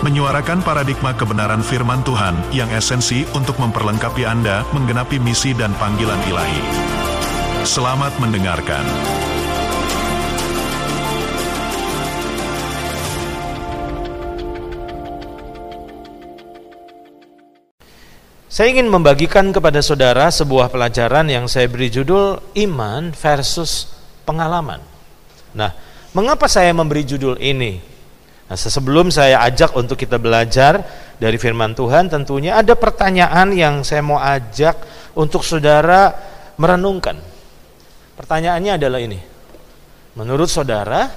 menyuarakan paradigma kebenaran firman Tuhan yang esensi untuk memperlengkapi Anda menggenapi misi dan panggilan ilahi. Selamat mendengarkan. Saya ingin membagikan kepada saudara sebuah pelajaran yang saya beri judul Iman versus Pengalaman. Nah, mengapa saya memberi judul ini? Nah, sebelum saya ajak untuk kita belajar dari firman Tuhan, tentunya ada pertanyaan yang saya mau ajak untuk saudara merenungkan. Pertanyaannya adalah ini. Menurut saudara,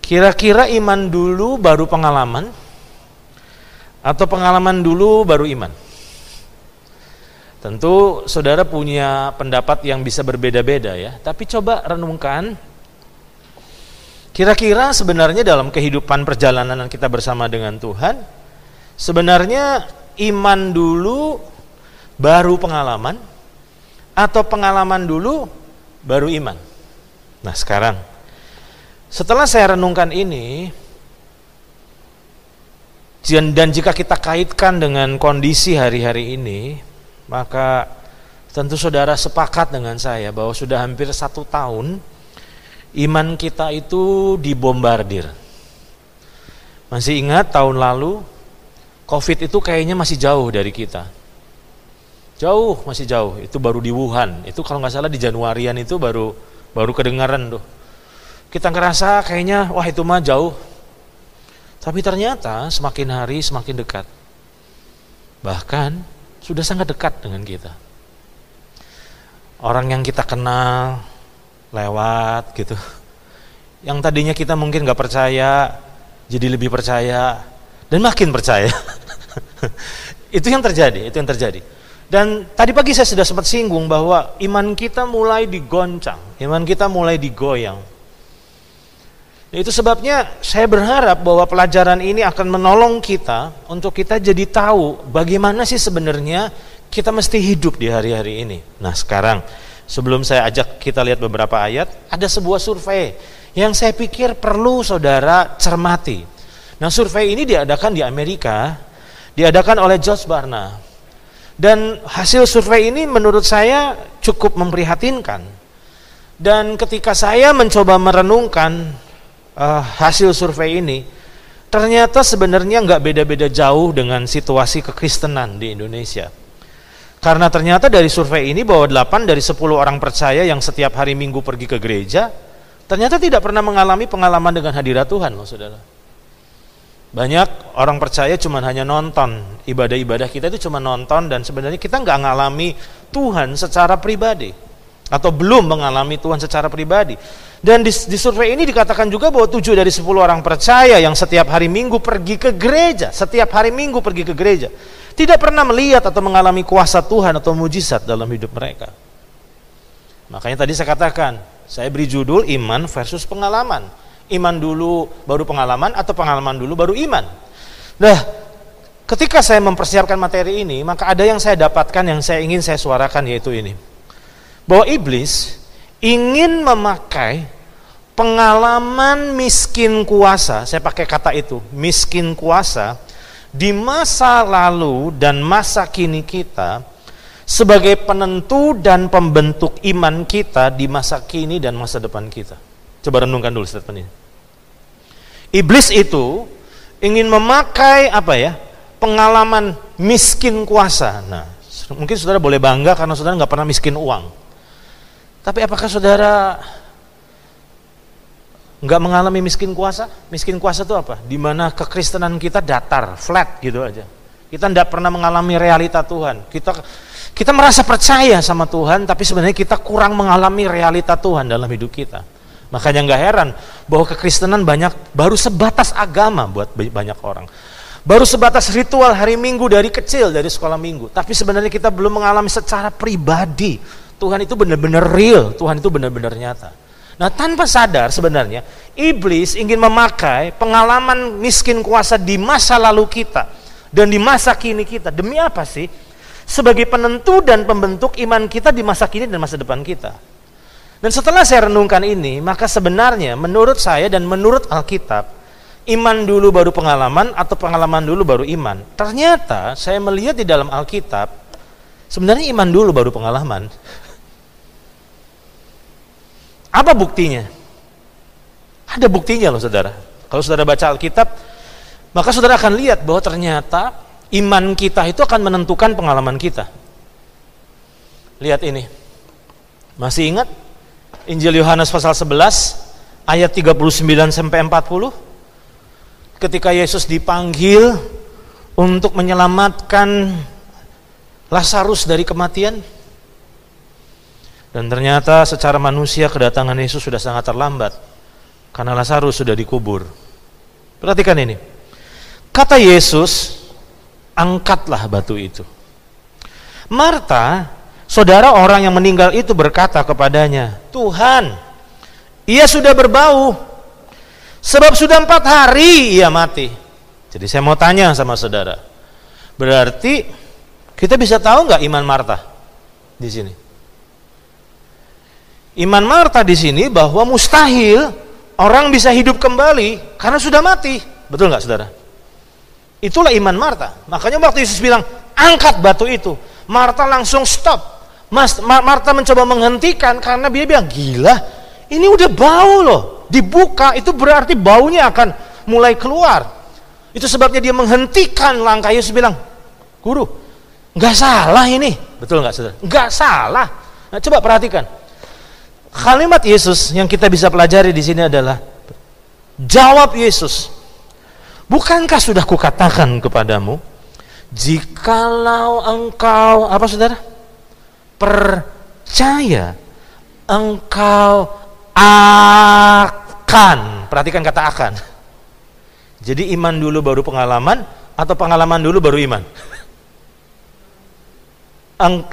kira-kira iman dulu baru pengalaman atau pengalaman dulu baru iman? Tentu saudara punya pendapat yang bisa berbeda-beda ya, tapi coba renungkan kira-kira sebenarnya dalam kehidupan perjalanan kita bersama dengan Tuhan, sebenarnya iman dulu baru pengalaman atau pengalaman dulu baru iman. Nah, sekarang setelah saya renungkan ini dan jika kita kaitkan dengan kondisi hari-hari ini, maka tentu saudara sepakat dengan saya bahwa sudah hampir satu tahun iman kita itu dibombardir. Masih ingat tahun lalu COVID itu kayaknya masih jauh dari kita. Jauh, masih jauh. Itu baru di Wuhan. Itu kalau nggak salah di Januarian itu baru baru kedengaran tuh. Kita ngerasa kayaknya wah itu mah jauh. Tapi ternyata semakin hari semakin dekat. Bahkan sudah sangat dekat dengan kita. Orang yang kita kenal lewat gitu. Yang tadinya kita mungkin gak percaya, jadi lebih percaya dan makin percaya. itu yang terjadi, itu yang terjadi. Dan tadi pagi saya sudah sempat singgung bahwa iman kita mulai digoncang, iman kita mulai digoyang. Itu sebabnya saya berharap bahwa pelajaran ini akan menolong kita untuk kita jadi tahu bagaimana sih sebenarnya kita mesti hidup di hari-hari ini. Nah sekarang sebelum saya ajak kita lihat beberapa ayat, ada sebuah survei yang saya pikir perlu saudara cermati. Nah survei ini diadakan di Amerika, diadakan oleh George Barna. Dan hasil survei ini menurut saya cukup memprihatinkan. Dan ketika saya mencoba merenungkan uh, hasil survei ini ternyata sebenarnya nggak beda-beda jauh dengan situasi kekristenan di Indonesia. Karena ternyata dari survei ini bahwa 8 dari 10 orang percaya yang setiap hari minggu pergi ke gereja, ternyata tidak pernah mengalami pengalaman dengan hadirat Tuhan, loh saudara. Banyak orang percaya cuma hanya nonton, ibadah-ibadah kita itu cuma nonton dan sebenarnya kita nggak mengalami Tuhan secara pribadi atau belum mengalami Tuhan secara pribadi. Dan di, di survei ini dikatakan juga bahwa tujuh dari sepuluh orang percaya yang setiap hari minggu pergi ke gereja, setiap hari minggu pergi ke gereja, tidak pernah melihat atau mengalami kuasa Tuhan atau mujizat dalam hidup mereka. Makanya tadi saya katakan, saya beri judul iman versus pengalaman. Iman dulu baru pengalaman atau pengalaman dulu baru iman. Nah, ketika saya mempersiapkan materi ini, maka ada yang saya dapatkan yang saya ingin saya suarakan yaitu ini. Bahwa iblis ingin memakai pengalaman miskin kuasa, saya pakai kata itu, miskin kuasa, di masa lalu dan masa kini kita sebagai penentu dan pembentuk iman kita di masa kini dan masa depan kita. Coba renungkan dulu statement ini. Iblis itu ingin memakai apa ya? Pengalaman miskin kuasa. Nah, mungkin saudara boleh bangga karena saudara nggak pernah miskin uang. Tapi apakah saudara nggak mengalami miskin kuasa? Miskin kuasa itu apa? Di mana kekristenan kita datar, flat gitu aja. Kita tidak pernah mengalami realita Tuhan. Kita kita merasa percaya sama Tuhan, tapi sebenarnya kita kurang mengalami realita Tuhan dalam hidup kita. Makanya nggak heran bahwa kekristenan banyak baru sebatas agama buat banyak orang. baru sebatas ritual hari Minggu dari kecil dari sekolah Minggu, tapi sebenarnya kita belum mengalami secara pribadi Tuhan itu benar-benar real, Tuhan itu benar-benar nyata. Nah, tanpa sadar sebenarnya iblis ingin memakai pengalaman miskin kuasa di masa lalu kita dan di masa kini kita. Demi apa sih? Sebagai penentu dan pembentuk iman kita di masa kini dan masa depan kita. Dan setelah saya renungkan ini, maka sebenarnya menurut saya dan menurut Alkitab, iman dulu baru pengalaman atau pengalaman dulu baru iman. Ternyata saya melihat di dalam Alkitab, sebenarnya iman dulu baru pengalaman. Apa buktinya? Ada buktinya loh saudara. Kalau saudara baca Alkitab, maka saudara akan lihat bahwa ternyata iman kita itu akan menentukan pengalaman kita. Lihat ini. Masih ingat Injil Yohanes pasal 11 ayat 39 sampai 40? Ketika Yesus dipanggil untuk menyelamatkan Lazarus dari kematian, dan ternyata secara manusia kedatangan Yesus sudah sangat terlambat karena Lazarus sudah dikubur. Perhatikan ini. Kata Yesus, angkatlah batu itu. Marta, saudara orang yang meninggal itu berkata kepadanya, Tuhan, ia sudah berbau, sebab sudah empat hari ia mati. Jadi saya mau tanya sama saudara, berarti kita bisa tahu nggak iman Marta di sini? Iman Marta di sini bahwa mustahil orang bisa hidup kembali karena sudah mati. Betul nggak saudara? Itulah iman Marta. Makanya waktu Yesus bilang, angkat batu itu. Marta langsung stop. Mas, Marta mencoba menghentikan karena dia bilang, gila, ini udah bau loh. Dibuka, itu berarti baunya akan mulai keluar. Itu sebabnya dia menghentikan langkah Yesus bilang, guru, nggak salah ini. Betul nggak saudara? Nggak salah. Nah, coba perhatikan Kalimat Yesus yang kita bisa pelajari di sini adalah jawab Yesus. Bukankah sudah kukatakan kepadamu jikalau engkau apa Saudara? percaya engkau akan perhatikan kata akan jadi iman dulu baru pengalaman atau pengalaman dulu baru iman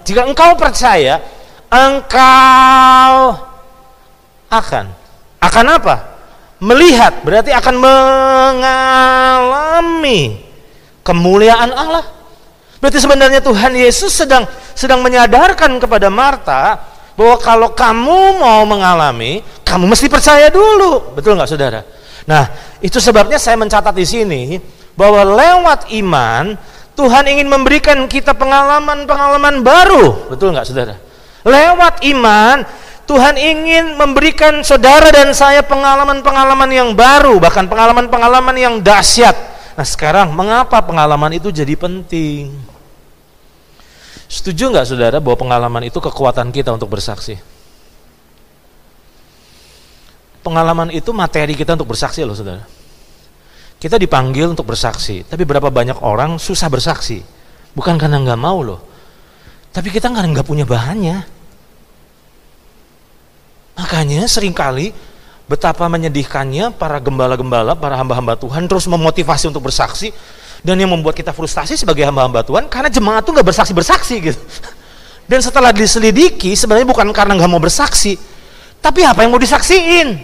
jika engkau percaya engkau akan akan apa? Melihat berarti akan mengalami kemuliaan Allah. Berarti sebenarnya Tuhan Yesus sedang sedang menyadarkan kepada Marta bahwa kalau kamu mau mengalami, kamu mesti percaya dulu. Betul nggak saudara? Nah, itu sebabnya saya mencatat di sini bahwa lewat iman Tuhan ingin memberikan kita pengalaman-pengalaman baru. Betul nggak saudara? Lewat iman Tuhan ingin memberikan saudara dan saya pengalaman-pengalaman yang baru, bahkan pengalaman-pengalaman yang dahsyat. Nah sekarang mengapa pengalaman itu jadi penting? Setuju nggak saudara bahwa pengalaman itu kekuatan kita untuk bersaksi? Pengalaman itu materi kita untuk bersaksi loh saudara. Kita dipanggil untuk bersaksi, tapi berapa banyak orang susah bersaksi? Bukan karena nggak mau loh, tapi kita nggak punya bahannya. Makanya sering kali betapa menyedihkannya para gembala-gembala, para hamba-hamba Tuhan terus memotivasi untuk bersaksi dan yang membuat kita frustasi sebagai hamba-hamba Tuhan karena jemaat tuh nggak bersaksi-bersaksi gitu. Dan setelah diselidiki sebenarnya bukan karena nggak mau bersaksi, tapi apa yang mau disaksiin?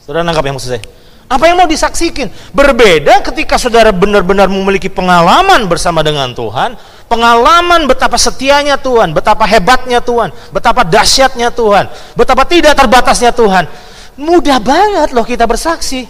Saudara nangkap yang maksud saya? Apa yang mau disaksikan? Berbeda ketika saudara benar-benar memiliki pengalaman bersama dengan Tuhan, pengalaman betapa setianya Tuhan, betapa hebatnya Tuhan, betapa dahsyatnya Tuhan, betapa tidak terbatasnya Tuhan. Mudah banget loh kita bersaksi.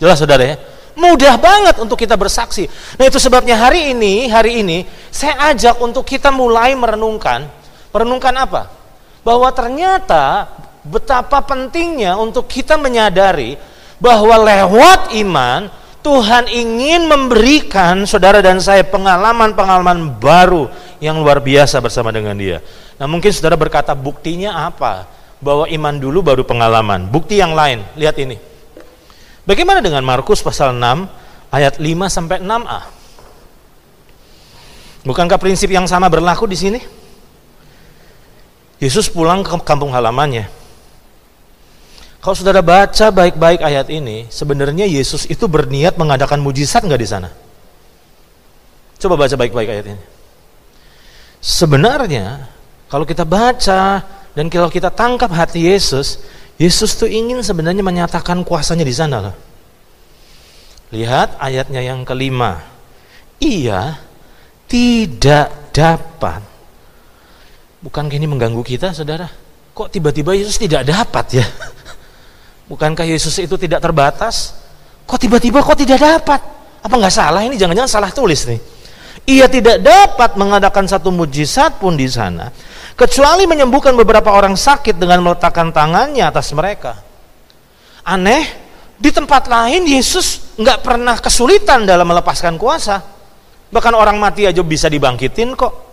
Jelas saudara ya? Mudah banget untuk kita bersaksi. Nah itu sebabnya hari ini, hari ini saya ajak untuk kita mulai merenungkan. Merenungkan apa? Bahwa ternyata betapa pentingnya untuk kita menyadari bahwa lewat iman Tuhan ingin memberikan saudara dan saya pengalaman-pengalaman baru yang luar biasa bersama dengan dia. Nah mungkin saudara berkata buktinya apa? Bahwa iman dulu baru pengalaman. Bukti yang lain, lihat ini. Bagaimana dengan Markus pasal 6 ayat 5 sampai 6a? Bukankah prinsip yang sama berlaku di sini? Yesus pulang ke kampung halamannya. Kalau saudara baca baik-baik ayat ini, sebenarnya Yesus itu berniat mengadakan mujizat nggak di sana? Coba baca baik-baik ayat ini. Sebenarnya kalau kita baca dan kalau kita tangkap hati Yesus, Yesus tuh ingin sebenarnya menyatakan kuasanya di sana loh. Lihat ayatnya yang kelima. Ia tidak dapat. Bukan ini mengganggu kita, saudara? Kok tiba-tiba Yesus tidak dapat ya? Bukankah Yesus itu tidak terbatas? Kok tiba-tiba kok tidak dapat? Apa nggak salah ini? Jangan-jangan salah tulis nih. Ia tidak dapat mengadakan satu mujizat pun di sana, kecuali menyembuhkan beberapa orang sakit dengan meletakkan tangannya atas mereka. Aneh, di tempat lain Yesus nggak pernah kesulitan dalam melepaskan kuasa. Bahkan orang mati aja bisa dibangkitin kok.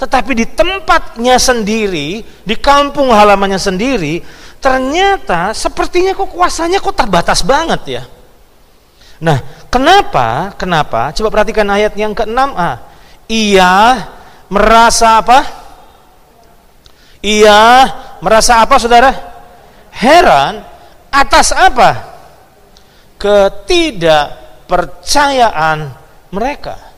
Tetapi di tempatnya sendiri, di kampung halamannya sendiri, ternyata sepertinya kok kuasanya kok terbatas banget ya. Nah, kenapa? Kenapa? Coba perhatikan ayat yang ke-6a. Ia merasa apa? Ia merasa apa, Saudara? Heran atas apa? Ketidakpercayaan mereka.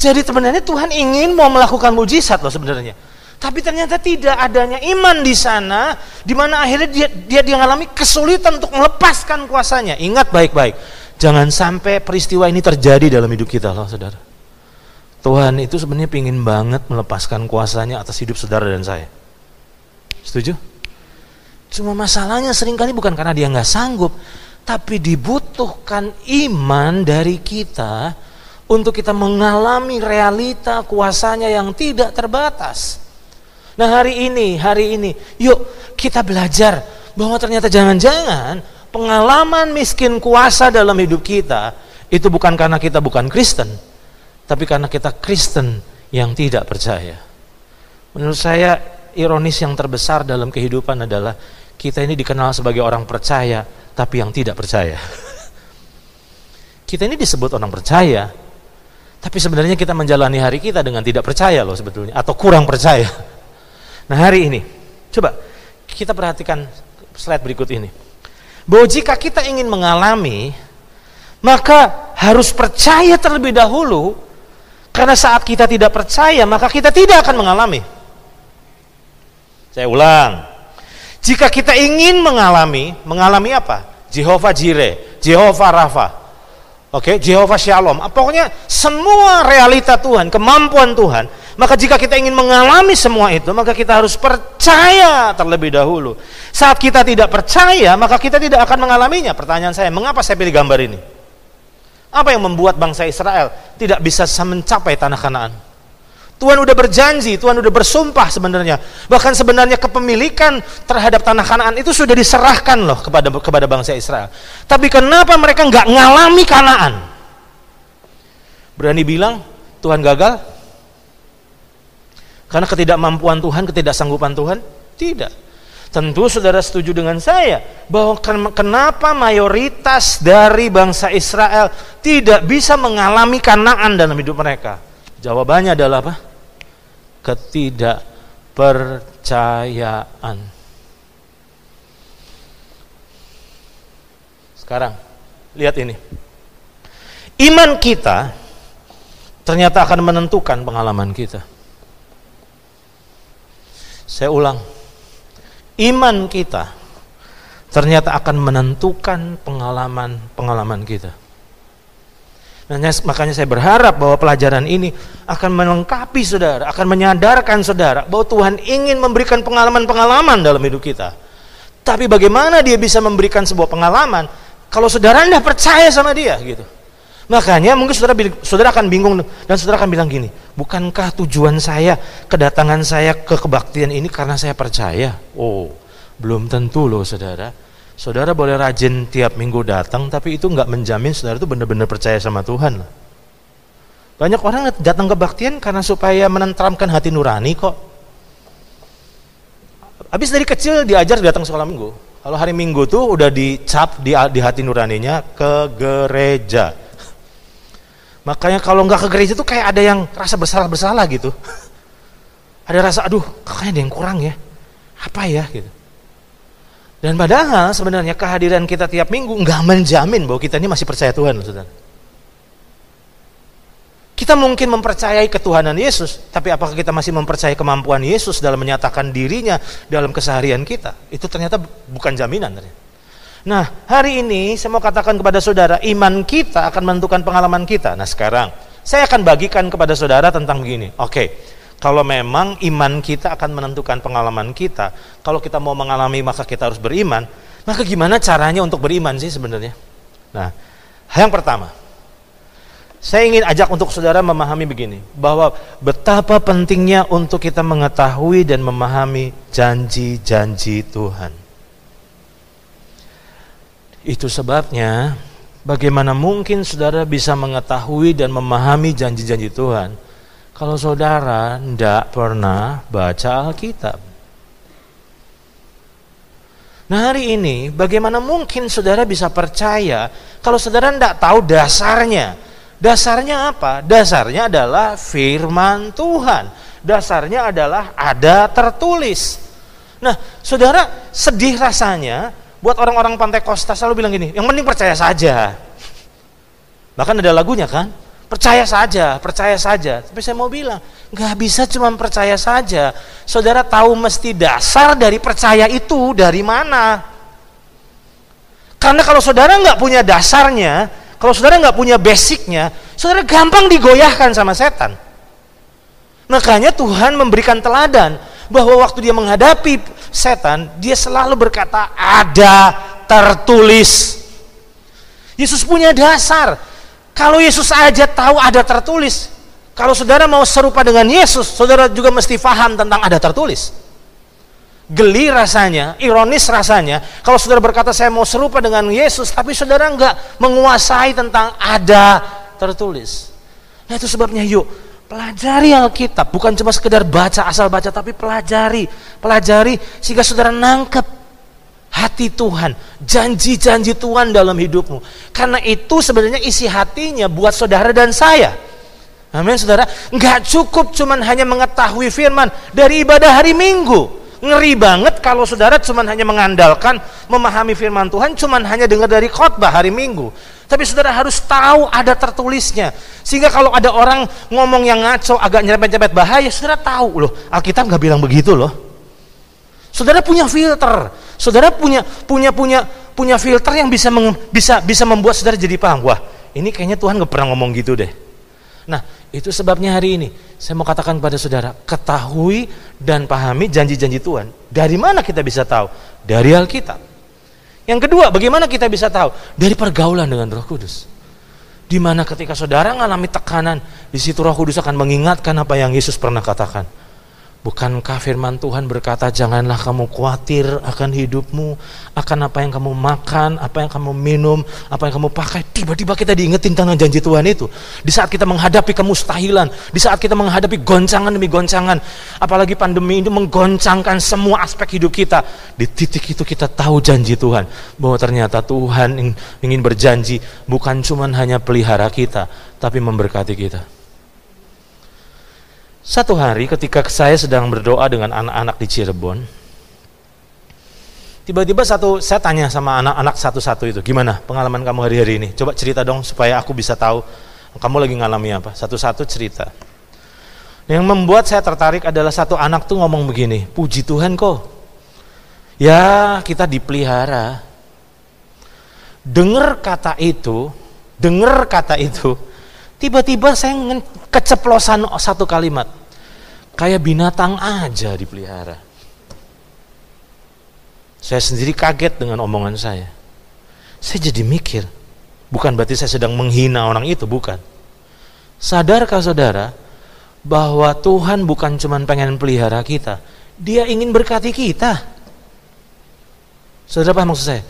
Jadi sebenarnya Tuhan ingin mau melakukan mujizat loh sebenarnya. Tapi ternyata tidak adanya iman di sana, di mana akhirnya dia, dia dia mengalami kesulitan untuk melepaskan kuasanya. Ingat baik-baik, Jangan sampai peristiwa ini terjadi dalam hidup kita loh saudara. Tuhan itu sebenarnya ingin banget melepaskan kuasanya atas hidup saudara dan saya. Setuju? Cuma masalahnya sering kali bukan karena dia nggak sanggup, tapi dibutuhkan iman dari kita untuk kita mengalami realita kuasanya yang tidak terbatas. Nah hari ini, hari ini, yuk kita belajar bahwa ternyata jangan-jangan pengalaman miskin kuasa dalam hidup kita itu bukan karena kita bukan Kristen, tapi karena kita Kristen yang tidak percaya. Menurut saya ironis yang terbesar dalam kehidupan adalah kita ini dikenal sebagai orang percaya, tapi yang tidak percaya. Kita ini disebut orang percaya, tapi sebenarnya kita menjalani hari kita dengan tidak percaya loh sebetulnya, atau kurang percaya. Nah hari ini, coba kita perhatikan slide berikut ini bahwa jika kita ingin mengalami, maka harus percaya terlebih dahulu, karena saat kita tidak percaya, maka kita tidak akan mengalami. Saya ulang, jika kita ingin mengalami, mengalami apa? Jehovah Jireh, Jehovah Rafa, Oke, okay? Jehovah Shalom. Pokoknya semua realita Tuhan, kemampuan Tuhan maka jika kita ingin mengalami semua itu, maka kita harus percaya terlebih dahulu. Saat kita tidak percaya, maka kita tidak akan mengalaminya. Pertanyaan saya, mengapa saya pilih gambar ini? Apa yang membuat bangsa Israel tidak bisa mencapai tanah Kanaan? Tuhan udah berjanji, Tuhan udah bersumpah sebenarnya. Bahkan sebenarnya kepemilikan terhadap tanah Kanaan itu sudah diserahkan loh kepada kepada bangsa Israel. Tapi kenapa mereka nggak ngalami Kanaan? Berani bilang Tuhan gagal? Karena ketidakmampuan Tuhan, ketidaksanggupan Tuhan? Tidak. Tentu saudara setuju dengan saya bahwa kenapa mayoritas dari bangsa Israel tidak bisa mengalami kanaan dalam hidup mereka? Jawabannya adalah apa? Ketidakpercayaan. Sekarang, lihat ini. Iman kita ternyata akan menentukan pengalaman kita. Saya ulang, iman kita ternyata akan menentukan pengalaman-pengalaman kita. Makanya saya berharap bahwa pelajaran ini akan melengkapi saudara, akan menyadarkan saudara bahwa Tuhan ingin memberikan pengalaman-pengalaman dalam hidup kita. Tapi bagaimana dia bisa memberikan sebuah pengalaman kalau saudara tidak percaya sama dia gitu. Makanya mungkin saudara, saudara akan bingung dan saudara akan bilang gini, bukankah tujuan saya, kedatangan saya ke kebaktian ini karena saya percaya? Oh, belum tentu loh saudara. Saudara boleh rajin tiap minggu datang, tapi itu nggak menjamin saudara itu benar-benar percaya sama Tuhan. Banyak orang datang ke kebaktian karena supaya menentramkan hati nurani kok. Habis dari kecil diajar datang sekolah minggu. Kalau hari minggu tuh udah dicap di, di hati nuraninya ke gereja Makanya kalau nggak ke gereja tuh kayak ada yang rasa bersalah-bersalah gitu. Ada rasa, aduh, kakaknya ada yang kurang ya. Apa ya gitu. Dan padahal sebenarnya kehadiran kita tiap minggu nggak menjamin bahwa kita ini masih percaya Tuhan, saudara. Kita mungkin mempercayai ketuhanan Yesus, tapi apakah kita masih mempercayai kemampuan Yesus dalam menyatakan dirinya dalam keseharian kita? Itu ternyata bukan jaminan. Nah, hari ini saya mau katakan kepada saudara, iman kita akan menentukan pengalaman kita. Nah, sekarang saya akan bagikan kepada saudara tentang begini. Oke, kalau memang iman kita akan menentukan pengalaman kita, kalau kita mau mengalami maka kita harus beriman, maka gimana caranya untuk beriman sih sebenarnya? Nah, yang pertama, saya ingin ajak untuk saudara memahami begini, bahwa betapa pentingnya untuk kita mengetahui dan memahami janji-janji Tuhan. Itu sebabnya bagaimana mungkin saudara bisa mengetahui dan memahami janji-janji Tuhan kalau saudara tidak pernah baca Alkitab. Nah hari ini bagaimana mungkin saudara bisa percaya kalau saudara tidak tahu dasarnya Dasarnya apa? Dasarnya adalah firman Tuhan. Dasarnya adalah ada tertulis. Nah, saudara sedih rasanya buat orang-orang pantai Costa selalu bilang gini, yang penting percaya saja. Bahkan ada lagunya kan, percaya saja, percaya saja. Tapi saya mau bilang, nggak bisa cuma percaya saja. Saudara tahu mesti dasar dari percaya itu dari mana. Karena kalau saudara nggak punya dasarnya, kalau saudara nggak punya basicnya, saudara gampang digoyahkan sama setan. Makanya Tuhan memberikan teladan bahwa waktu dia menghadapi setan, dia selalu berkata ada tertulis. Yesus punya dasar. Kalau Yesus aja tahu ada tertulis, kalau saudara mau serupa dengan Yesus, saudara juga mesti paham tentang ada tertulis. Geli rasanya, ironis rasanya, kalau saudara berkata saya mau serupa dengan Yesus, tapi saudara nggak menguasai tentang ada tertulis. Nah itu sebabnya yuk, pelajari Alkitab, bukan cuma sekedar baca, asal baca, tapi pelajari, pelajari sehingga saudara nangkep hati Tuhan, janji-janji Tuhan dalam hidupmu. Karena itu sebenarnya isi hatinya buat saudara dan saya. Amin saudara, nggak cukup cuman hanya mengetahui firman dari ibadah hari Minggu Ngeri banget kalau saudara cuma hanya mengandalkan memahami firman Tuhan cuma hanya dengar dari khotbah hari Minggu. Tapi saudara harus tahu ada tertulisnya. Sehingga kalau ada orang ngomong yang ngaco agak nyerempet-nyerempet bahaya, saudara tahu loh, Alkitab nggak bilang begitu loh. Saudara punya filter. Saudara punya punya punya punya filter yang bisa meng, bisa bisa membuat saudara jadi paham. Wah, ini kayaknya Tuhan nggak pernah ngomong gitu deh. Nah, itu sebabnya hari ini saya mau katakan kepada saudara, ketahui dan pahami janji-janji Tuhan. Dari mana kita bisa tahu? Dari Alkitab. Yang kedua, bagaimana kita bisa tahu? Dari pergaulan dengan Roh Kudus. Di mana ketika saudara mengalami tekanan, di situ Roh Kudus akan mengingatkan apa yang Yesus pernah katakan. Bukankah firman Tuhan berkata janganlah kamu khawatir akan hidupmu, akan apa yang kamu makan, apa yang kamu minum, apa yang kamu pakai. Tiba-tiba kita diingetin tentang janji Tuhan itu. Di saat kita menghadapi kemustahilan, di saat kita menghadapi goncangan demi goncangan, apalagi pandemi ini menggoncangkan semua aspek hidup kita. Di titik itu kita tahu janji Tuhan bahwa ternyata Tuhan ingin berjanji bukan cuma hanya pelihara kita, tapi memberkati kita. Satu hari ketika saya sedang berdoa dengan anak-anak di Cirebon, tiba-tiba satu saya tanya sama anak-anak satu-satu itu, gimana pengalaman kamu hari-hari ini? Coba cerita dong supaya aku bisa tahu kamu lagi ngalami apa. Satu-satu cerita. Yang membuat saya tertarik adalah satu anak tuh ngomong begini, puji Tuhan kok. Ya kita dipelihara. Dengar kata itu, dengar kata itu, tiba-tiba saya keceplosan satu kalimat. Kayak binatang aja dipelihara. Saya sendiri kaget dengan omongan saya. Saya jadi mikir, bukan berarti saya sedang menghina orang itu, bukan. Sadarkah saudara bahwa Tuhan bukan cuma pengen pelihara kita, Dia ingin berkati kita. Saudara paham maksud saya?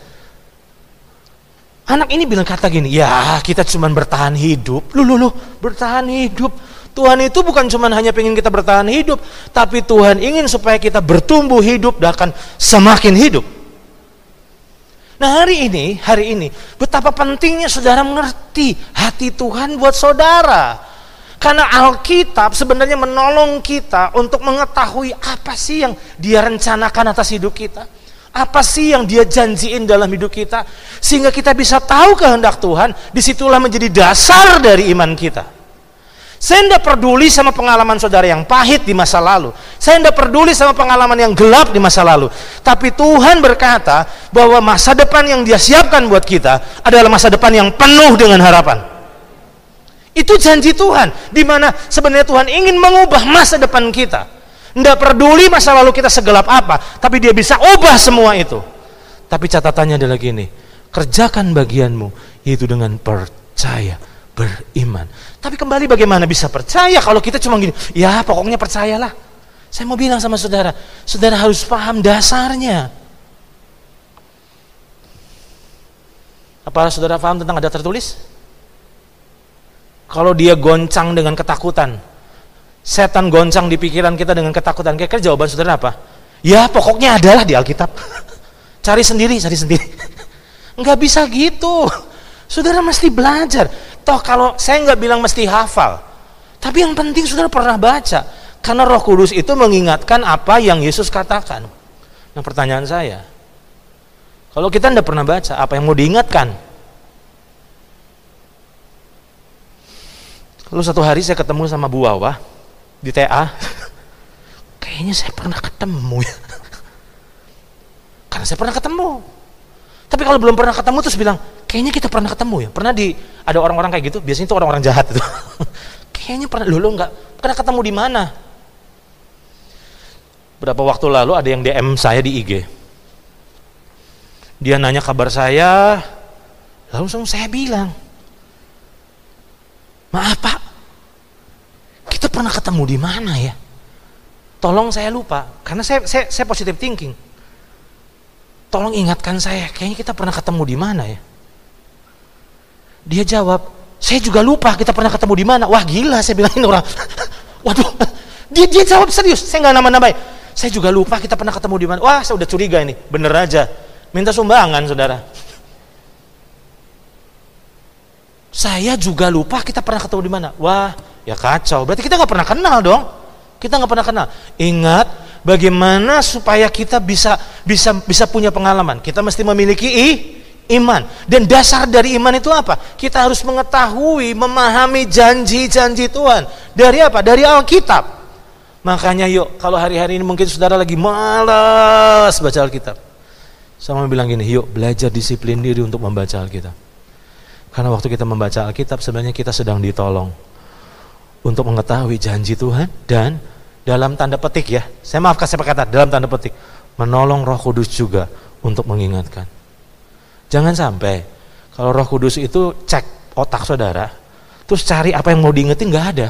Anak ini bilang kata gini, ya kita cuma bertahan hidup. Lu, lu, lu, bertahan hidup. Tuhan itu bukan cuma hanya ingin kita bertahan hidup, tapi Tuhan ingin supaya kita bertumbuh hidup dan akan semakin hidup. Nah hari ini, hari ini, betapa pentingnya saudara mengerti hati Tuhan buat saudara. Karena Alkitab sebenarnya menolong kita untuk mengetahui apa sih yang dia rencanakan atas hidup kita. Apa sih yang dia janjiin dalam hidup kita. Sehingga kita bisa tahu kehendak Tuhan, di situlah menjadi dasar dari iman kita. Saya tidak peduli sama pengalaman saudara yang pahit di masa lalu. Saya tidak peduli sama pengalaman yang gelap di masa lalu. Tapi Tuhan berkata bahwa masa depan yang dia siapkan buat kita adalah masa depan yang penuh dengan harapan. Itu janji Tuhan, di mana sebenarnya Tuhan ingin mengubah masa depan kita. Tidak peduli masa lalu kita segelap apa, tapi dia bisa ubah semua itu. Tapi catatannya adalah gini, kerjakan bagianmu, yaitu dengan percaya beriman. Tapi kembali bagaimana bisa percaya kalau kita cuma gini, ya pokoknya percayalah. Saya mau bilang sama saudara, saudara harus paham dasarnya. Apa saudara paham tentang ada tertulis? Kalau dia goncang dengan ketakutan, setan goncang di pikiran kita dengan ketakutan, kira-kira jawaban saudara apa? Ya pokoknya adalah di Alkitab. cari sendiri, cari sendiri. Enggak bisa gitu. Saudara mesti belajar. Toh kalau saya nggak bilang mesti hafal, tapi yang penting saudara pernah baca. Karena Roh Kudus itu mengingatkan apa yang Yesus katakan. Nah pertanyaan saya, kalau kita tidak pernah baca, apa yang mau diingatkan? Lalu satu hari saya ketemu sama Bu Wawa di TA. Kayaknya saya pernah ketemu ya. Karena saya pernah ketemu. Tapi kalau belum pernah ketemu terus bilang, kayaknya kita pernah ketemu ya. Pernah di ada orang-orang kayak gitu, biasanya itu orang-orang jahat itu. kayaknya pernah lu nggak pernah ketemu di mana? Berapa waktu lalu ada yang DM saya di IG. Dia nanya kabar saya, langsung saya bilang, maaf pak, kita pernah ketemu di mana ya? Tolong saya lupa, karena saya saya, saya positive thinking tolong ingatkan saya, kayaknya kita pernah ketemu di mana ya? Dia jawab, saya juga lupa kita pernah ketemu di mana. Wah gila, saya bilangin orang. Waduh, dia dia jawab serius, saya nggak nama-namain. Saya juga lupa kita pernah ketemu di mana. Wah, saya udah curiga ini, bener aja. Minta sumbangan, saudara. Saya juga lupa kita pernah ketemu di mana. Wah, ya kacau. Berarti kita nggak pernah kenal dong. Kita nggak pernah kenal. Ingat, Bagaimana supaya kita bisa bisa bisa punya pengalaman? Kita mesti memiliki i, iman. Dan dasar dari iman itu apa? Kita harus mengetahui, memahami janji-janji Tuhan. Dari apa? Dari Alkitab. Makanya yuk, kalau hari-hari ini mungkin saudara lagi malas baca Alkitab. Sama bilang gini, yuk belajar disiplin diri untuk membaca Alkitab. Karena waktu kita membaca Alkitab sebenarnya kita sedang ditolong untuk mengetahui janji Tuhan dan dalam tanda petik ya, saya maafkan saya kata dalam tanda petik, menolong Roh Kudus juga untuk mengingatkan. Jangan sampai kalau Roh Kudus itu cek otak saudara, terus cari apa yang mau diingetin nggak ada.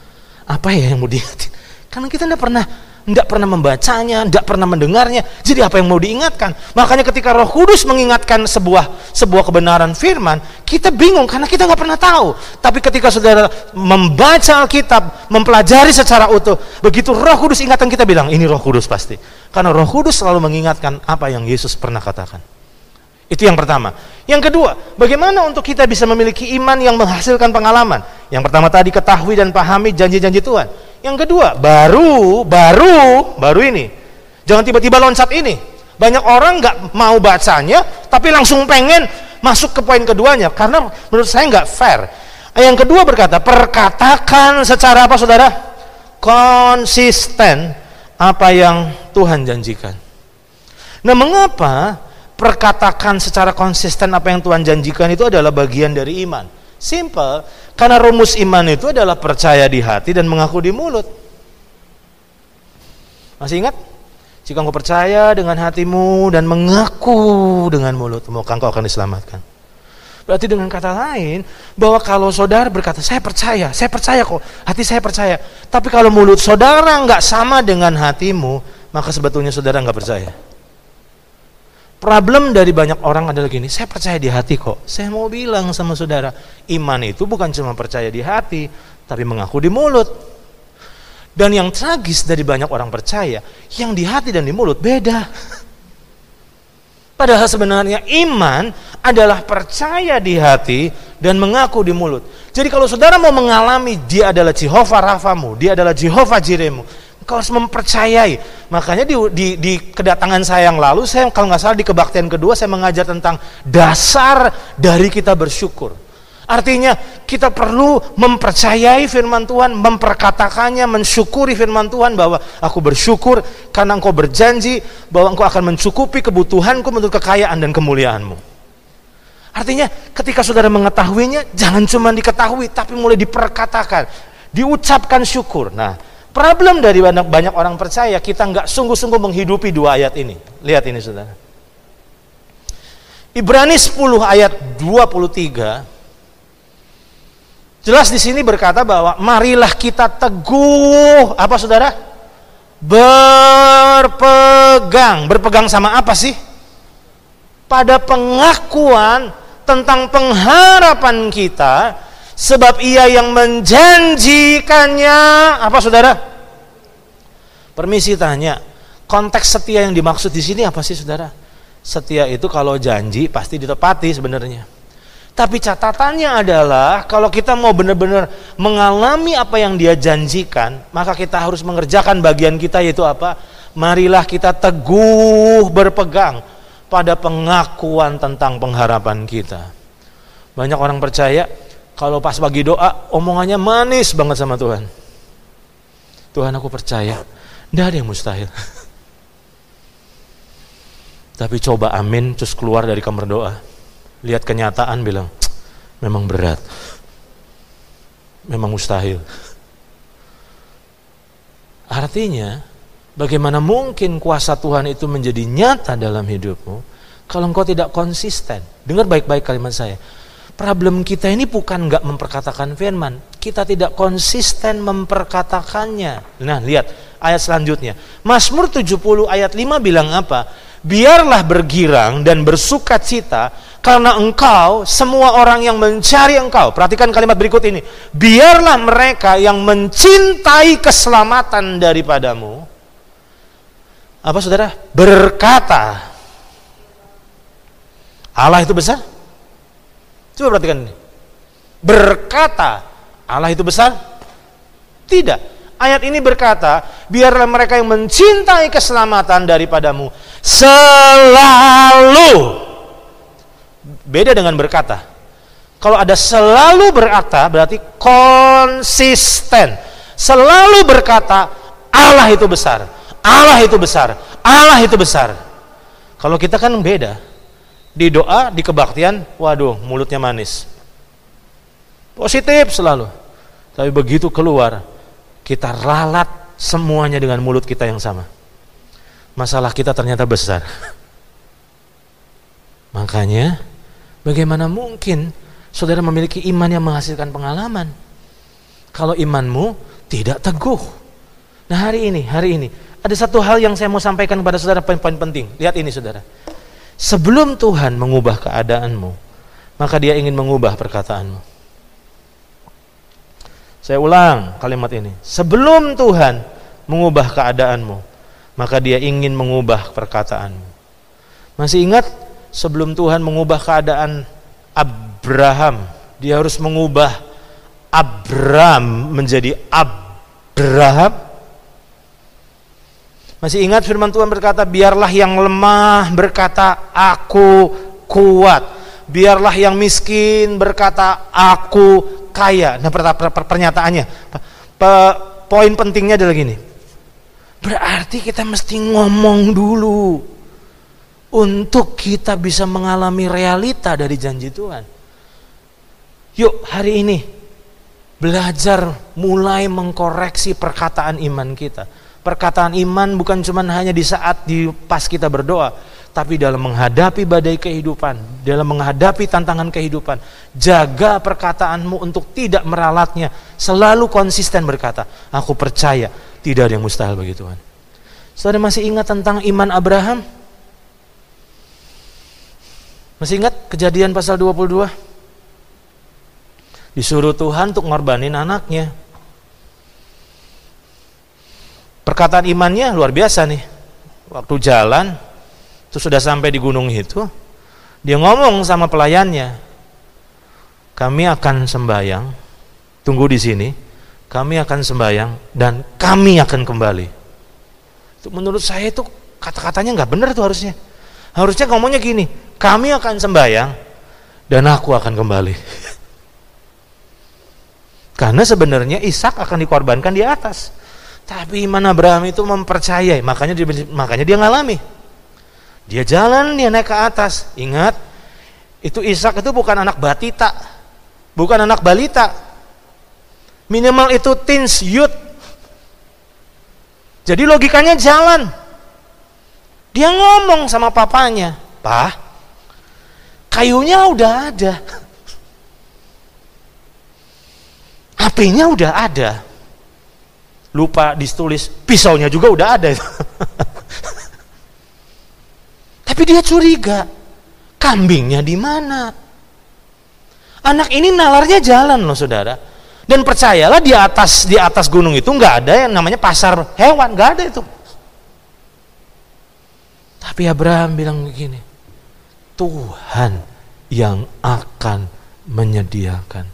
apa ya yang mau diingetin? Karena kita tidak pernah tidak pernah membacanya, tidak pernah mendengarnya. Jadi apa yang mau diingatkan? Makanya ketika Roh Kudus mengingatkan sebuah sebuah kebenaran firman, kita bingung karena kita nggak pernah tahu. Tapi ketika saudara membaca Alkitab, mempelajari secara utuh, begitu Roh Kudus ingatan kita bilang, ini Roh Kudus pasti. Karena Roh Kudus selalu mengingatkan apa yang Yesus pernah katakan. Itu yang pertama. Yang kedua, bagaimana untuk kita bisa memiliki iman yang menghasilkan pengalaman? Yang pertama tadi ketahui dan pahami janji-janji Tuhan. Yang kedua, baru, baru, baru ini. Jangan tiba-tiba loncat ini. Banyak orang nggak mau bacanya, tapi langsung pengen masuk ke poin keduanya. Karena menurut saya nggak fair. Yang kedua berkata, perkatakan secara apa saudara? Konsisten apa yang Tuhan janjikan. Nah mengapa perkatakan secara konsisten apa yang Tuhan janjikan itu adalah bagian dari iman? Simple, karena rumus iman itu adalah percaya di hati dan mengaku di mulut. Masih ingat? Jika engkau percaya dengan hatimu dan mengaku dengan mulut, maka engkau akan diselamatkan. Berarti dengan kata lain, bahwa kalau saudara berkata, saya percaya, saya percaya kok, hati saya percaya. Tapi kalau mulut saudara nggak sama dengan hatimu, maka sebetulnya saudara nggak percaya. Problem dari banyak orang adalah gini, saya percaya di hati kok. Saya mau bilang sama saudara, iman itu bukan cuma percaya di hati, tapi mengaku di mulut. Dan yang tragis dari banyak orang percaya, yang di hati dan di mulut beda. Padahal sebenarnya iman adalah percaya di hati dan mengaku di mulut. Jadi kalau saudara mau mengalami dia adalah Jehovah Rafamu, dia adalah Jehovah Jiremu, Kau harus mempercayai. Makanya di, di, di kedatangan saya yang lalu, saya kalau nggak salah di kebaktian kedua, saya mengajar tentang dasar dari kita bersyukur. Artinya kita perlu mempercayai firman Tuhan, memperkatakannya, mensyukuri firman Tuhan bahwa aku bersyukur karena engkau berjanji bahwa engkau akan mencukupi kebutuhanku menurut kekayaan dan kemuliaanmu. Artinya ketika saudara mengetahuinya, jangan cuma diketahui, tapi mulai diperkatakan, diucapkan syukur. Nah, problem dari banyak, banyak orang percaya, kita nggak sungguh-sungguh menghidupi dua ayat ini. Lihat ini saudara. Ibrani 10 ayat 23 Jelas di sini berkata bahwa marilah kita teguh apa saudara? Berpegang. Berpegang sama apa sih? Pada pengakuan tentang pengharapan kita sebab ia yang menjanjikannya apa saudara? Permisi tanya, konteks setia yang dimaksud di sini apa sih saudara? Setia itu kalau janji pasti ditepati sebenarnya. Tapi catatannya adalah kalau kita mau benar-benar mengalami apa yang dia janjikan, maka kita harus mengerjakan bagian kita yaitu apa? Marilah kita teguh berpegang pada pengakuan tentang pengharapan kita. Banyak orang percaya kalau pas bagi doa omongannya manis banget sama Tuhan. Tuhan aku percaya, tidak ada yang mustahil. Tapi coba amin terus keluar dari kamar doa. Lihat kenyataan bilang memang berat. Memang mustahil. Artinya bagaimana mungkin kuasa Tuhan itu menjadi nyata dalam hidupmu kalau engkau tidak konsisten? Dengar baik-baik kalimat saya problem kita ini bukan nggak memperkatakan firman kita tidak konsisten memperkatakannya nah lihat ayat selanjutnya Mazmur 70 ayat 5 bilang apa biarlah bergirang dan bersuka cita karena engkau, semua orang yang mencari engkau, perhatikan kalimat berikut ini. Biarlah mereka yang mencintai keselamatan daripadamu. Apa saudara? Berkata. Allah itu besar? Coba perhatikan ini. Berkata, Allah itu besar? Tidak. Ayat ini berkata, biarlah mereka yang mencintai keselamatan daripadamu selalu Beda dengan berkata. Kalau ada selalu berkata berarti konsisten. Selalu berkata Allah itu besar. Allah itu besar. Allah itu besar. Kalau kita kan beda. Di doa, di kebaktian, waduh, mulutnya manis. Positif selalu. Tapi begitu keluar, kita ralat semuanya dengan mulut kita yang sama. Masalah kita ternyata besar. Makanya Bagaimana mungkin saudara memiliki iman yang menghasilkan pengalaman? Kalau imanmu tidak teguh. Nah hari ini, hari ini, ada satu hal yang saya mau sampaikan kepada saudara poin-poin penting. Lihat ini saudara. Sebelum Tuhan mengubah keadaanmu, maka dia ingin mengubah perkataanmu. Saya ulang kalimat ini. Sebelum Tuhan mengubah keadaanmu, maka dia ingin mengubah perkataanmu. Masih ingat sebelum Tuhan mengubah keadaan Abraham, dia harus mengubah Abram menjadi Abraham. Masih ingat firman Tuhan berkata, biarlah yang lemah berkata, aku kuat. Biarlah yang miskin berkata, aku kaya. Nah pernyataannya, poin pentingnya adalah gini. Berarti kita mesti ngomong dulu untuk kita bisa mengalami realita dari janji Tuhan. Yuk hari ini belajar mulai mengkoreksi perkataan iman kita. Perkataan iman bukan cuma hanya di saat di pas kita berdoa, tapi dalam menghadapi badai kehidupan, dalam menghadapi tantangan kehidupan, jaga perkataanmu untuk tidak meralatnya, selalu konsisten berkata, aku percaya tidak ada yang mustahil bagi Tuhan. Saudara masih ingat tentang iman Abraham? Masih ingat kejadian pasal 22? Disuruh Tuhan untuk ngorbanin anaknya. Perkataan imannya luar biasa nih. Waktu jalan, itu sudah sampai di gunung itu, dia ngomong sama pelayannya, kami akan sembayang, tunggu di sini, kami akan sembayang dan kami akan kembali. Itu menurut saya itu kata-katanya nggak benar tuh harusnya. Harusnya ngomongnya gini, kami akan sembahyang dan aku akan kembali. Karena sebenarnya Ishak akan dikorbankan di atas. Tapi iman Abraham itu mempercayai, makanya dia, makanya dia ngalami. Dia jalan, dia naik ke atas. Ingat, itu Ishak itu bukan anak batita, bukan anak balita. Minimal itu teens youth. Jadi logikanya jalan. Dia ngomong sama papanya, "Pak, kayunya udah ada. Apinya udah ada. Lupa ditulis, pisaunya juga udah ada." Tapi dia curiga, kambingnya di mana? Anak ini nalarnya jalan loh saudara. Dan percayalah di atas di atas gunung itu nggak ada yang namanya pasar hewan, nggak ada itu. Tapi Abraham bilang begini, Tuhan yang akan menyediakan.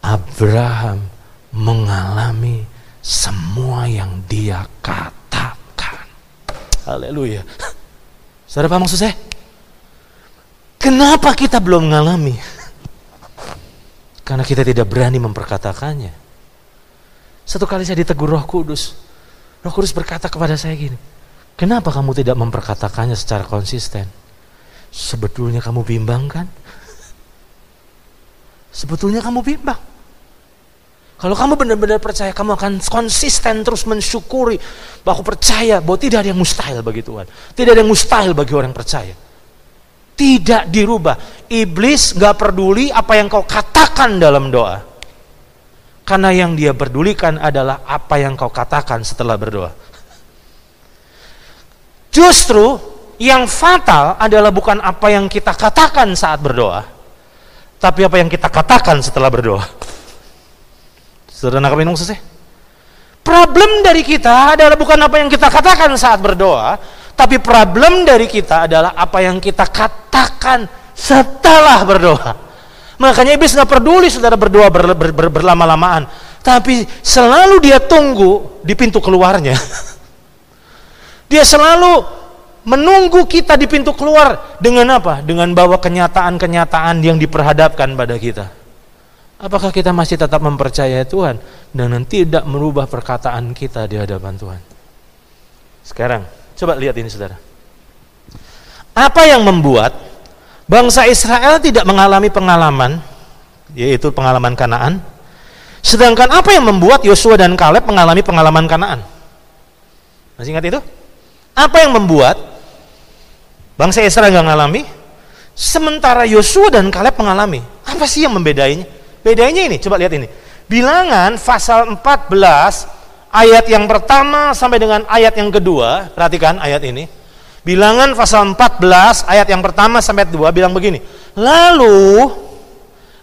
Abraham mengalami semua yang dia katakan. Haleluya. Saudara apa maksud saya? Kenapa kita belum mengalami? Karena kita tidak berani memperkatakannya. Satu kali saya ditegur roh kudus. Roh kudus berkata kepada saya gini, Kenapa kamu tidak memperkatakannya secara konsisten? Sebetulnya kamu bimbang kan? Sebetulnya kamu bimbang. Kalau kamu benar-benar percaya, kamu akan konsisten terus mensyukuri bahwa aku percaya bahwa tidak ada yang mustahil bagi Tuhan. Tidak ada yang mustahil bagi orang percaya. Tidak dirubah. Iblis gak peduli apa yang kau katakan dalam doa. Karena yang dia pedulikan adalah apa yang kau katakan setelah berdoa. Justru yang fatal adalah bukan apa yang kita katakan saat berdoa, tapi apa yang kita katakan setelah berdoa. Sudah nangkap minum selesai? Problem dari kita adalah bukan apa yang kita katakan saat berdoa, tapi problem dari kita adalah apa yang kita katakan setelah berdoa. Makanya iblis nggak peduli saudara berdoa ber, ber, ber, berlama-lamaan, tapi selalu dia tunggu di pintu keluarnya. Dia selalu menunggu kita di pintu keluar dengan apa? Dengan bawa kenyataan-kenyataan yang diperhadapkan pada kita. Apakah kita masih tetap mempercayai Tuhan dan tidak merubah perkataan kita di hadapan Tuhan? Sekarang, coba lihat ini saudara. Apa yang membuat bangsa Israel tidak mengalami pengalaman, yaitu pengalaman Kanaan, sedangkan apa yang membuat Yosua dan Kaleb mengalami pengalaman Kanaan? Masih ingat itu? Apa yang membuat bangsa Israel nggak mengalami, sementara Yosua dan Kaleb mengalami? Apa sih yang membedainya? Bedanya ini, coba lihat ini. Bilangan pasal 14 ayat yang pertama sampai dengan ayat yang kedua, perhatikan ayat ini. Bilangan pasal 14 ayat yang pertama sampai dua bilang begini. Lalu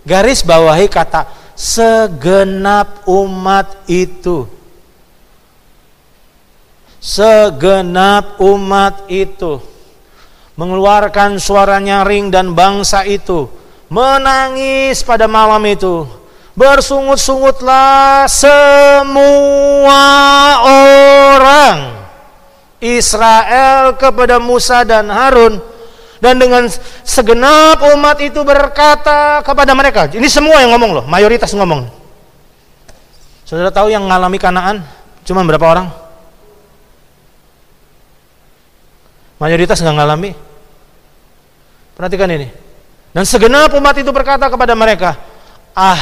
garis bawahi kata segenap umat itu segenap umat itu mengeluarkan suara nyaring dan bangsa itu menangis pada malam itu. Bersungut-sungutlah semua orang. Israel kepada Musa dan Harun. Dan dengan segenap umat itu berkata kepada mereka. Ini semua yang ngomong loh mayoritas ngomong. Saudara tahu yang mengalami kanaan? Cuma berapa orang? Mayoritas nggak ngalami. Perhatikan ini. Dan segenap umat itu berkata kepada mereka, Ah,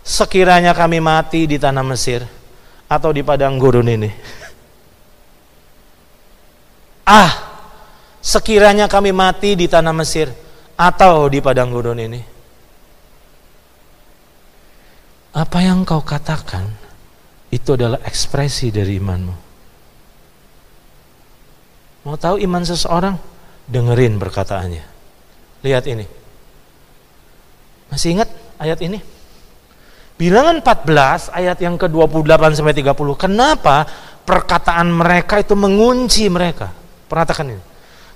sekiranya kami mati di tanah Mesir atau di padang gurun ini. Ah, sekiranya kami mati di tanah Mesir atau di padang gurun ini. Apa yang kau katakan itu adalah ekspresi dari imanmu. Mau tahu iman seseorang? Dengerin perkataannya. Lihat ini. Masih ingat ayat ini? Bilangan 14 ayat yang ke-28 sampai 30. Kenapa perkataan mereka itu mengunci mereka? Perhatikan ini.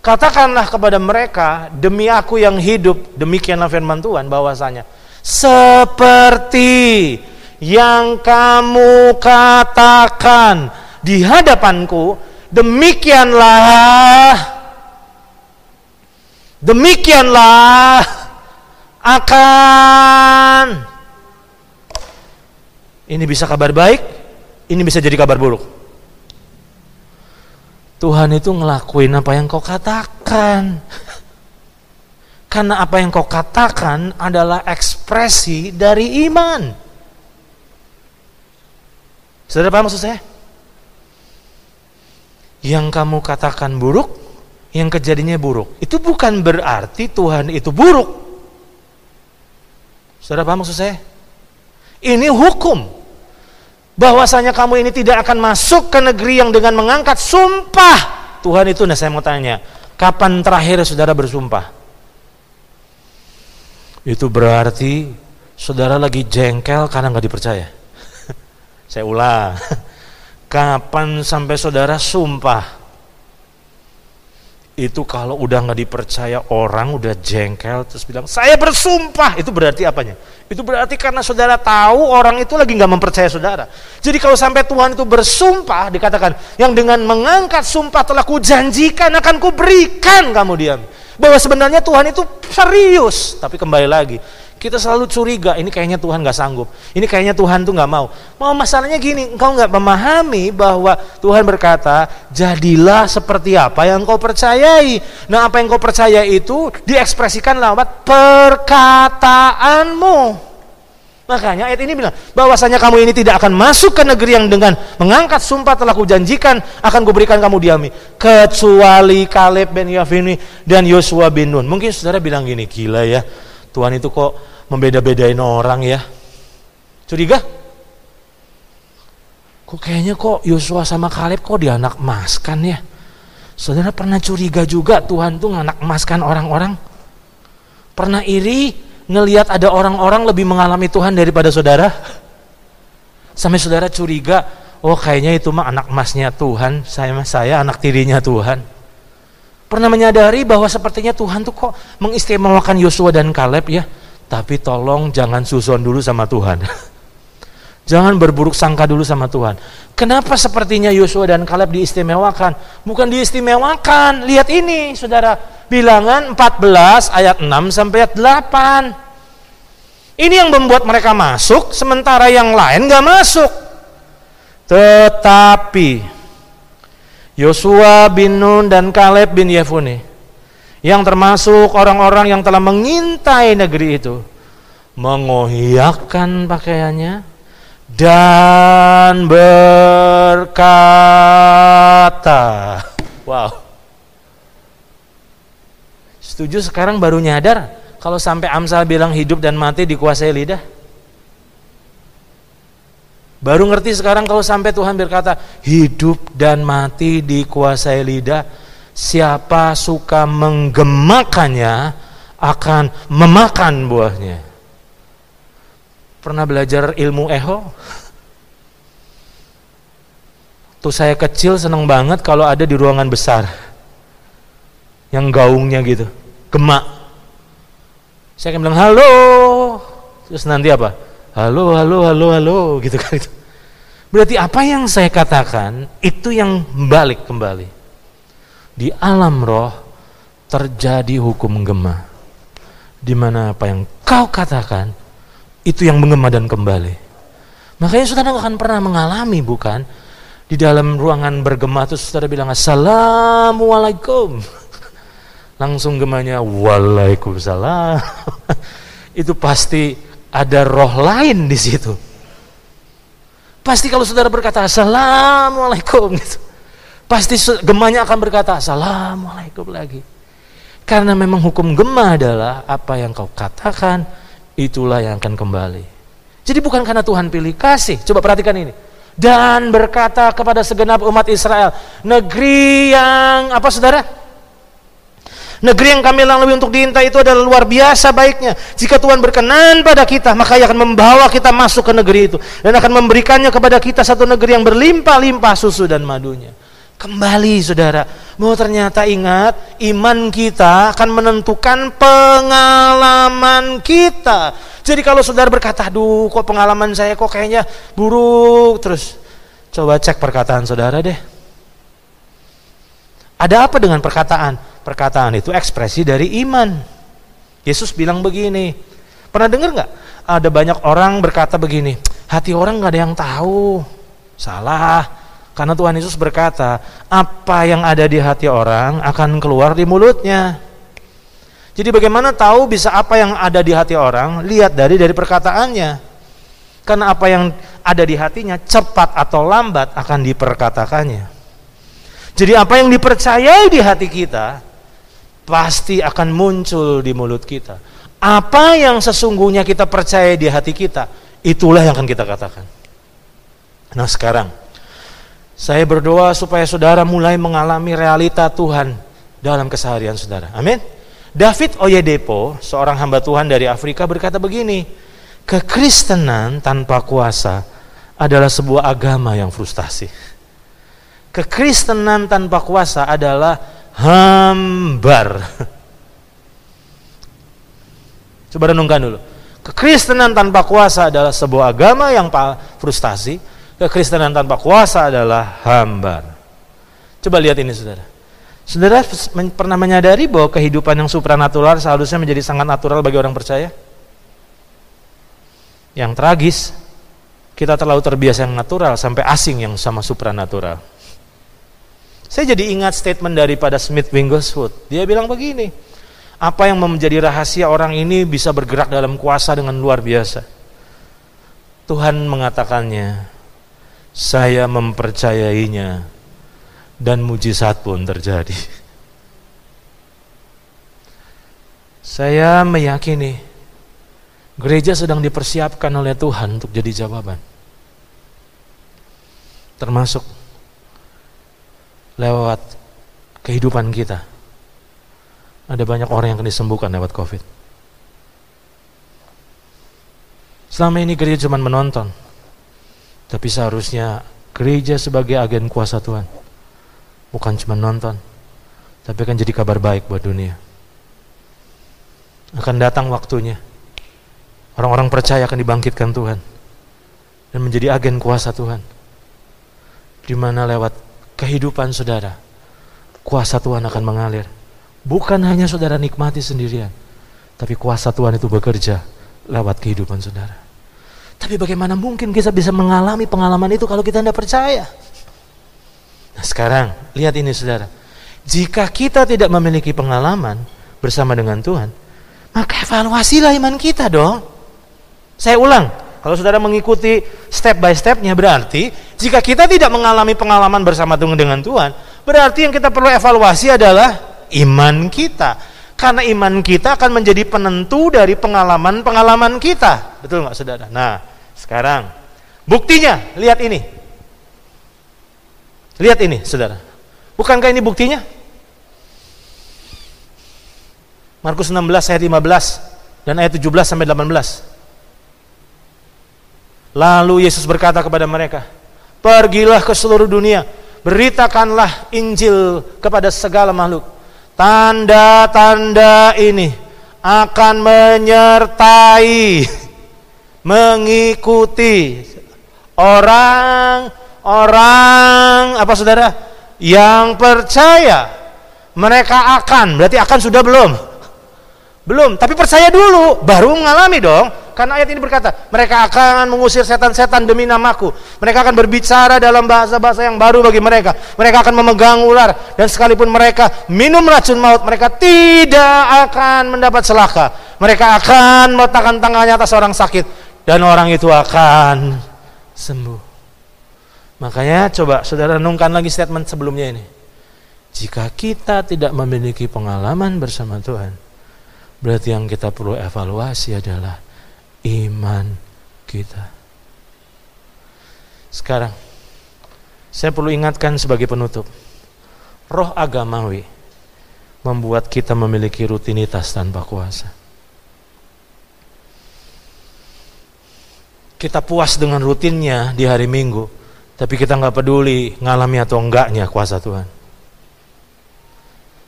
Katakanlah kepada mereka, demi aku yang hidup, demikianlah firman Tuhan bahwasanya seperti yang kamu katakan di hadapanku demikianlah demikianlah akan Ini bisa kabar baik, ini bisa jadi kabar buruk. Tuhan itu ngelakuin apa yang kau katakan. Karena apa yang kau katakan adalah ekspresi dari iman. Saudara paham maksud saya? Yang kamu katakan buruk, yang kejadiannya buruk. Itu bukan berarti Tuhan itu buruk. Saudara paham maksud saya? Ini hukum. Bahwasanya kamu ini tidak akan masuk ke negeri yang dengan mengangkat sumpah. Tuhan itu, nah saya mau tanya, kapan terakhir saudara bersumpah? Itu berarti saudara lagi jengkel karena nggak dipercaya. Saya ulang. Kapan sampai saudara sumpah? Itu kalau udah nggak dipercaya orang udah jengkel terus bilang saya bersumpah itu berarti apanya? Itu berarti karena saudara tahu orang itu lagi nggak mempercaya saudara. Jadi kalau sampai Tuhan itu bersumpah dikatakan yang dengan mengangkat sumpah telah kujanjikan akan kuberikan kamu diam bahwa sebenarnya Tuhan itu serius. Tapi kembali lagi, kita selalu curiga, ini kayaknya Tuhan gak sanggup. Ini kayaknya Tuhan tuh gak mau. Mau masalahnya gini, engkau gak memahami bahwa Tuhan berkata, jadilah seperti apa yang kau percayai. Nah apa yang kau percaya itu diekspresikan lewat perkataanmu. Makanya ayat ini bilang bahwasanya kamu ini tidak akan masuk ke negeri yang dengan mengangkat sumpah telah kujanjikan akan kuberikan kamu diami kecuali Kaleb bin Yafini dan Yosua bin Nun. Mungkin saudara bilang gini, gila ya. Tuhan itu kok membeda-bedain orang ya. Curiga? Kok kayaknya kok Yosua sama Kaleb kok dianak maskan ya? Saudara pernah curiga juga Tuhan tuh nganak maskan orang-orang? Pernah iri ngelihat ada orang-orang lebih mengalami Tuhan daripada saudara? Sampai saudara curiga, oh kayaknya itu mah anak emasnya Tuhan, saya saya anak tirinya Tuhan. Pernah menyadari bahwa sepertinya Tuhan tuh kok mengistimewakan Yosua dan Kaleb ya, tapi tolong jangan susun dulu sama Tuhan. Jangan berburuk sangka dulu sama Tuhan. Kenapa sepertinya Yosua dan Kaleb diistimewakan? Bukan diistimewakan. Lihat ini, Saudara. Bilangan 14 ayat 6 sampai ayat 8. Ini yang membuat mereka masuk sementara yang lain gak masuk. Tetapi Yosua bin Nun dan Kaleb bin Yefune yang termasuk orang-orang yang telah mengintai negeri itu mengoyakkan pakaiannya dan berkata, wow. Setuju sekarang baru nyadar kalau sampai Amsal bilang hidup dan mati dikuasai lidah? Baru ngerti sekarang kalau sampai Tuhan berkata hidup dan mati dikuasai lidah. Siapa suka menggemakannya akan memakan buahnya. Pernah belajar ilmu eho? Tuh saya kecil seneng banget kalau ada di ruangan besar. Yang gaungnya gitu, gemak. Saya akan bilang halo. Terus nanti apa? Halo, halo, halo, halo gitu kan itu. Berarti apa yang saya katakan itu yang balik kembali. Di alam roh terjadi hukum gema. Di mana apa yang kau katakan itu yang mengema dan kembali. Makanya saudara akan pernah mengalami bukan? Di dalam ruangan bergema itu saudara bilang Assalamualaikum. Langsung gemanya Waalaikumsalam. itu pasti ada roh lain di situ. Pasti kalau saudara berkata Assalamualaikum gitu. Pasti gemanya akan berkata Assalamualaikum lagi. Karena memang hukum gema adalah apa yang kau katakan, itulah yang akan kembali. Jadi bukan karena Tuhan pilih kasih. Coba perhatikan ini. Dan berkata kepada segenap umat Israel, negeri yang apa saudara? Negeri yang kami lalui untuk diintai itu adalah luar biasa baiknya. Jika Tuhan berkenan pada kita, maka ia akan membawa kita masuk ke negeri itu dan akan memberikannya kepada kita satu negeri yang berlimpah-limpah susu dan madunya. Kembali saudara, bahwa ternyata ingat iman kita akan menentukan pengalaman kita. Jadi kalau saudara berkata, aduh kok pengalaman saya kok kayaknya buruk terus. Coba cek perkataan saudara deh. Ada apa dengan perkataan? Perkataan itu ekspresi dari iman. Yesus bilang begini, pernah dengar nggak? ada banyak orang berkata begini, hati orang nggak ada yang tahu. Salah. Karena Tuhan Yesus berkata, apa yang ada di hati orang akan keluar di mulutnya. Jadi bagaimana tahu bisa apa yang ada di hati orang? Lihat dari dari perkataannya. Karena apa yang ada di hatinya cepat atau lambat akan diperkatakannya. Jadi apa yang dipercayai di hati kita pasti akan muncul di mulut kita. Apa yang sesungguhnya kita percaya di hati kita, itulah yang akan kita katakan. Nah sekarang, saya berdoa supaya saudara mulai mengalami realita Tuhan dalam keseharian saudara. Amin. David Oyedepo, seorang hamba Tuhan dari Afrika berkata begini, kekristenan tanpa kuasa adalah sebuah agama yang frustasi. Kekristenan tanpa kuasa adalah hambar. Coba renungkan dulu. Kekristenan tanpa kuasa adalah sebuah agama yang frustasi. Kekristenan tanpa kuasa adalah hambar. Coba lihat ini saudara. Saudara pernah menyadari bahwa kehidupan yang supranatural seharusnya menjadi sangat natural bagi orang percaya? Yang tragis, kita terlalu terbiasa yang natural sampai asing yang sama supranatural. Saya jadi ingat statement daripada Smith Wigglesworth. Dia bilang begini, apa yang menjadi rahasia orang ini bisa bergerak dalam kuasa dengan luar biasa? Tuhan mengatakannya, saya mempercayainya dan mujizat pun terjadi. Saya meyakini gereja sedang dipersiapkan oleh Tuhan untuk jadi jawaban. Termasuk lewat kehidupan kita ada banyak orang yang disembuhkan lewat COVID. Selama ini gereja cuma menonton, tapi seharusnya gereja sebagai agen kuasa Tuhan, bukan cuma nonton, tapi akan jadi kabar baik buat dunia. Akan datang waktunya, orang-orang percaya akan dibangkitkan Tuhan, dan menjadi agen kuasa Tuhan, di mana lewat kehidupan saudara, kuasa Tuhan akan mengalir Bukan hanya saudara nikmati sendirian, tapi kuasa Tuhan itu bekerja lewat kehidupan saudara. Tapi bagaimana mungkin kita bisa mengalami pengalaman itu kalau kita tidak percaya? Nah sekarang, lihat ini saudara. Jika kita tidak memiliki pengalaman bersama dengan Tuhan, maka evaluasilah iman kita dong. Saya ulang, kalau saudara mengikuti step by stepnya berarti jika kita tidak mengalami pengalaman bersama dengan Tuhan, berarti yang kita perlu evaluasi adalah iman kita. Karena iman kita akan menjadi penentu dari pengalaman-pengalaman kita. Betul nggak saudara? Nah, sekarang buktinya, lihat ini. Lihat ini, saudara. Bukankah ini buktinya? Markus 16 ayat 15 dan ayat 17 sampai 18. Lalu Yesus berkata kepada mereka, "Pergilah ke seluruh dunia, beritakanlah Injil kepada segala makhluk. Tanda-tanda ini akan menyertai, mengikuti orang-orang apa saudara yang percaya. Mereka akan, berarti akan sudah belum? Belum, tapi percaya dulu, baru mengalami dong. Karena ayat ini berkata, mereka akan mengusir setan-setan demi namaku. Mereka akan berbicara dalam bahasa-bahasa yang baru bagi mereka. Mereka akan memegang ular. Dan sekalipun mereka minum racun maut, mereka tidak akan mendapat celaka. Mereka akan meletakkan tangannya atas orang sakit. Dan orang itu akan sembuh. Makanya coba saudara renungkan lagi statement sebelumnya ini. Jika kita tidak memiliki pengalaman bersama Tuhan, berarti yang kita perlu evaluasi adalah iman kita. Sekarang, saya perlu ingatkan sebagai penutup, roh agamawi membuat kita memiliki rutinitas tanpa kuasa. Kita puas dengan rutinnya di hari Minggu, tapi kita nggak peduli ngalami atau enggaknya kuasa Tuhan.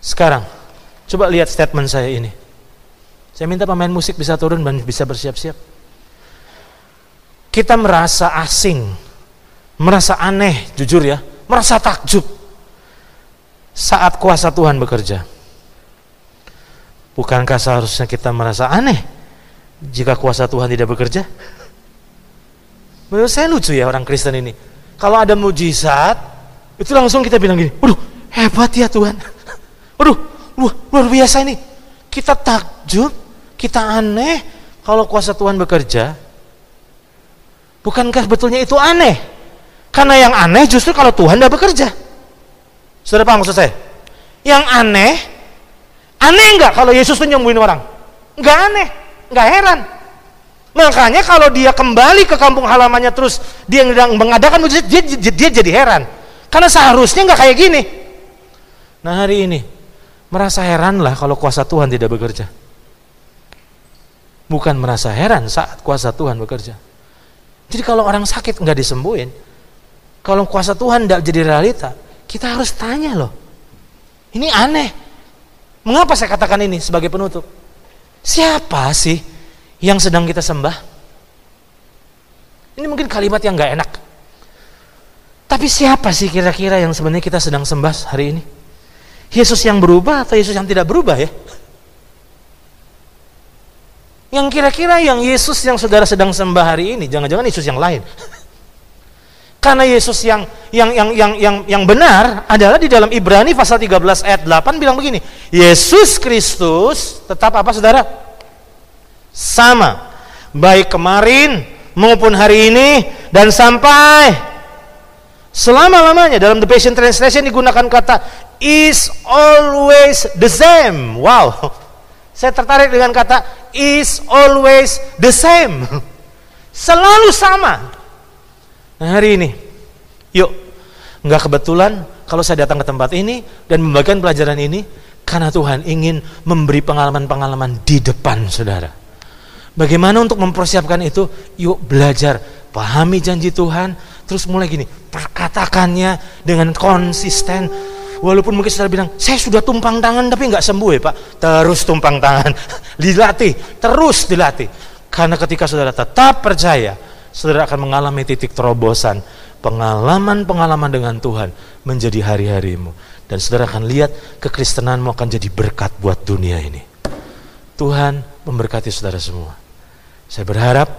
Sekarang, coba lihat statement saya ini. Saya minta pemain musik bisa turun dan bisa bersiap-siap. Kita merasa asing, merasa aneh, jujur ya, merasa takjub saat kuasa Tuhan bekerja. Bukankah seharusnya kita merasa aneh jika kuasa Tuhan tidak bekerja? Menurut saya lucu ya orang Kristen ini. Kalau ada mujizat, itu langsung kita bilang gini, waduh hebat ya Tuhan. Waduh, luar, luar biasa ini. Kita takjub, kita aneh kalau kuasa Tuhan bekerja. Bukankah betulnya itu aneh? Karena yang aneh justru kalau Tuhan tidak bekerja. Sudah paham maksud saya? Yang aneh, aneh enggak kalau Yesus tuh nyembuhin orang? Enggak aneh, enggak heran. Makanya kalau dia kembali ke kampung halamannya terus dia mengadakan mujizat, dia, dia, dia jadi heran. Karena seharusnya nggak kayak gini. Nah hari ini merasa heran lah kalau kuasa Tuhan tidak bekerja. Bukan merasa heran saat kuasa Tuhan bekerja. Jadi kalau orang sakit nggak disembuhin, kalau kuasa Tuhan tidak jadi realita, kita harus tanya loh. Ini aneh. Mengapa saya katakan ini sebagai penutup? Siapa sih yang sedang kita sembah? Ini mungkin kalimat yang gak enak. Tapi siapa sih kira-kira yang sebenarnya kita sedang sembah hari ini? Yesus yang berubah atau Yesus yang tidak berubah ya? Yang kira-kira yang Yesus yang saudara sedang sembah hari ini, jangan-jangan Yesus yang lain. Karena Yesus yang yang yang yang yang yang benar adalah di dalam Ibrani pasal 13 ayat 8 bilang begini, Yesus Kristus tetap apa Saudara? sama baik kemarin maupun hari ini dan sampai selama-lamanya dalam the Passion Translation digunakan kata is always the same. Wow. Saya tertarik dengan kata is always the same. Selalu sama. Nah, hari ini yuk nggak kebetulan kalau saya datang ke tempat ini dan membagikan pelajaran ini karena Tuhan ingin memberi pengalaman-pengalaman di depan saudara. Bagaimana untuk mempersiapkan itu? Yuk belajar, pahami janji Tuhan, terus mulai gini, perkatakannya dengan konsisten. Walaupun mungkin saudara bilang, saya sudah tumpang tangan tapi nggak sembuh ya Pak. Terus tumpang tangan, dilatih, terus dilatih. Karena ketika saudara tetap percaya, saudara akan mengalami titik terobosan. Pengalaman-pengalaman dengan Tuhan menjadi hari-harimu. Dan saudara akan lihat kekristenanmu akan jadi berkat buat dunia ini. Tuhan memberkati saudara semua. Saya berharap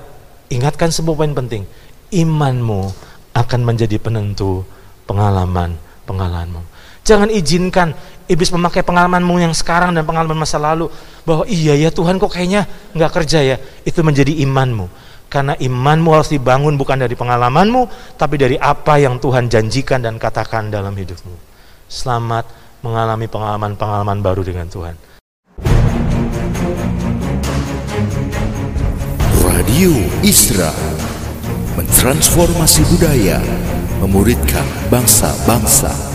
ingatkan sebuah poin penting. Imanmu akan menjadi penentu pengalaman-pengalamanmu. Jangan izinkan iblis memakai pengalamanmu yang sekarang dan pengalaman masa lalu bahwa iya ya Tuhan kok kayaknya nggak kerja ya. Itu menjadi imanmu. Karena imanmu harus dibangun bukan dari pengalamanmu, tapi dari apa yang Tuhan janjikan dan katakan dalam hidupmu. Selamat mengalami pengalaman-pengalaman baru dengan Tuhan. Radio Isra mentransformasi budaya, memuridkan bangsa-bangsa.